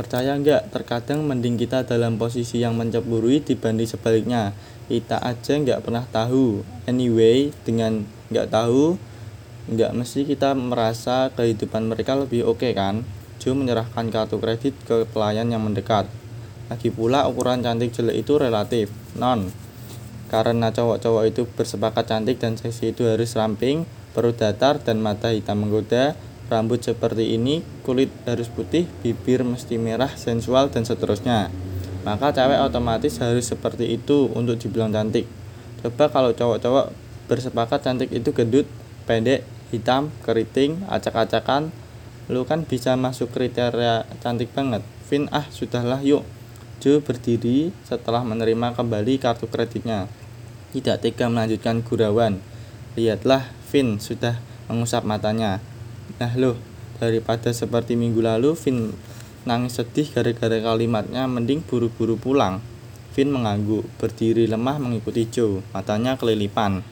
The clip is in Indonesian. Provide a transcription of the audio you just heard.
Percaya nggak, terkadang mending kita dalam posisi yang mencemburui dibanding sebaliknya. Kita aja nggak pernah tahu. Anyway, dengan nggak tahu, nggak mesti kita merasa kehidupan mereka lebih oke okay, kan? Joe menyerahkan kartu kredit ke pelayan yang mendekat. Lagi pula ukuran cantik jelek itu relatif, non. Karena cowok-cowok itu bersepakat cantik dan seksi itu harus ramping, perut datar dan mata hitam menggoda, rambut seperti ini, kulit harus putih, bibir mesti merah, sensual dan seterusnya. Maka cewek otomatis harus seperti itu untuk dibilang cantik. Coba kalau cowok-cowok bersepakat cantik itu gendut, pendek, hitam, keriting, acak-acakan, lu kan bisa masuk kriteria cantik banget. Vin ah sudahlah yuk. Joe berdiri setelah menerima kembali kartu kreditnya. Tidak tega melanjutkan gurauan. Lihatlah, Vin sudah mengusap matanya. Nah loh, daripada seperti minggu lalu, Vin nangis sedih gara-gara kalimatnya mending buru-buru pulang. Vin mengangguk, berdiri lemah mengikuti Joe, matanya kelilipan.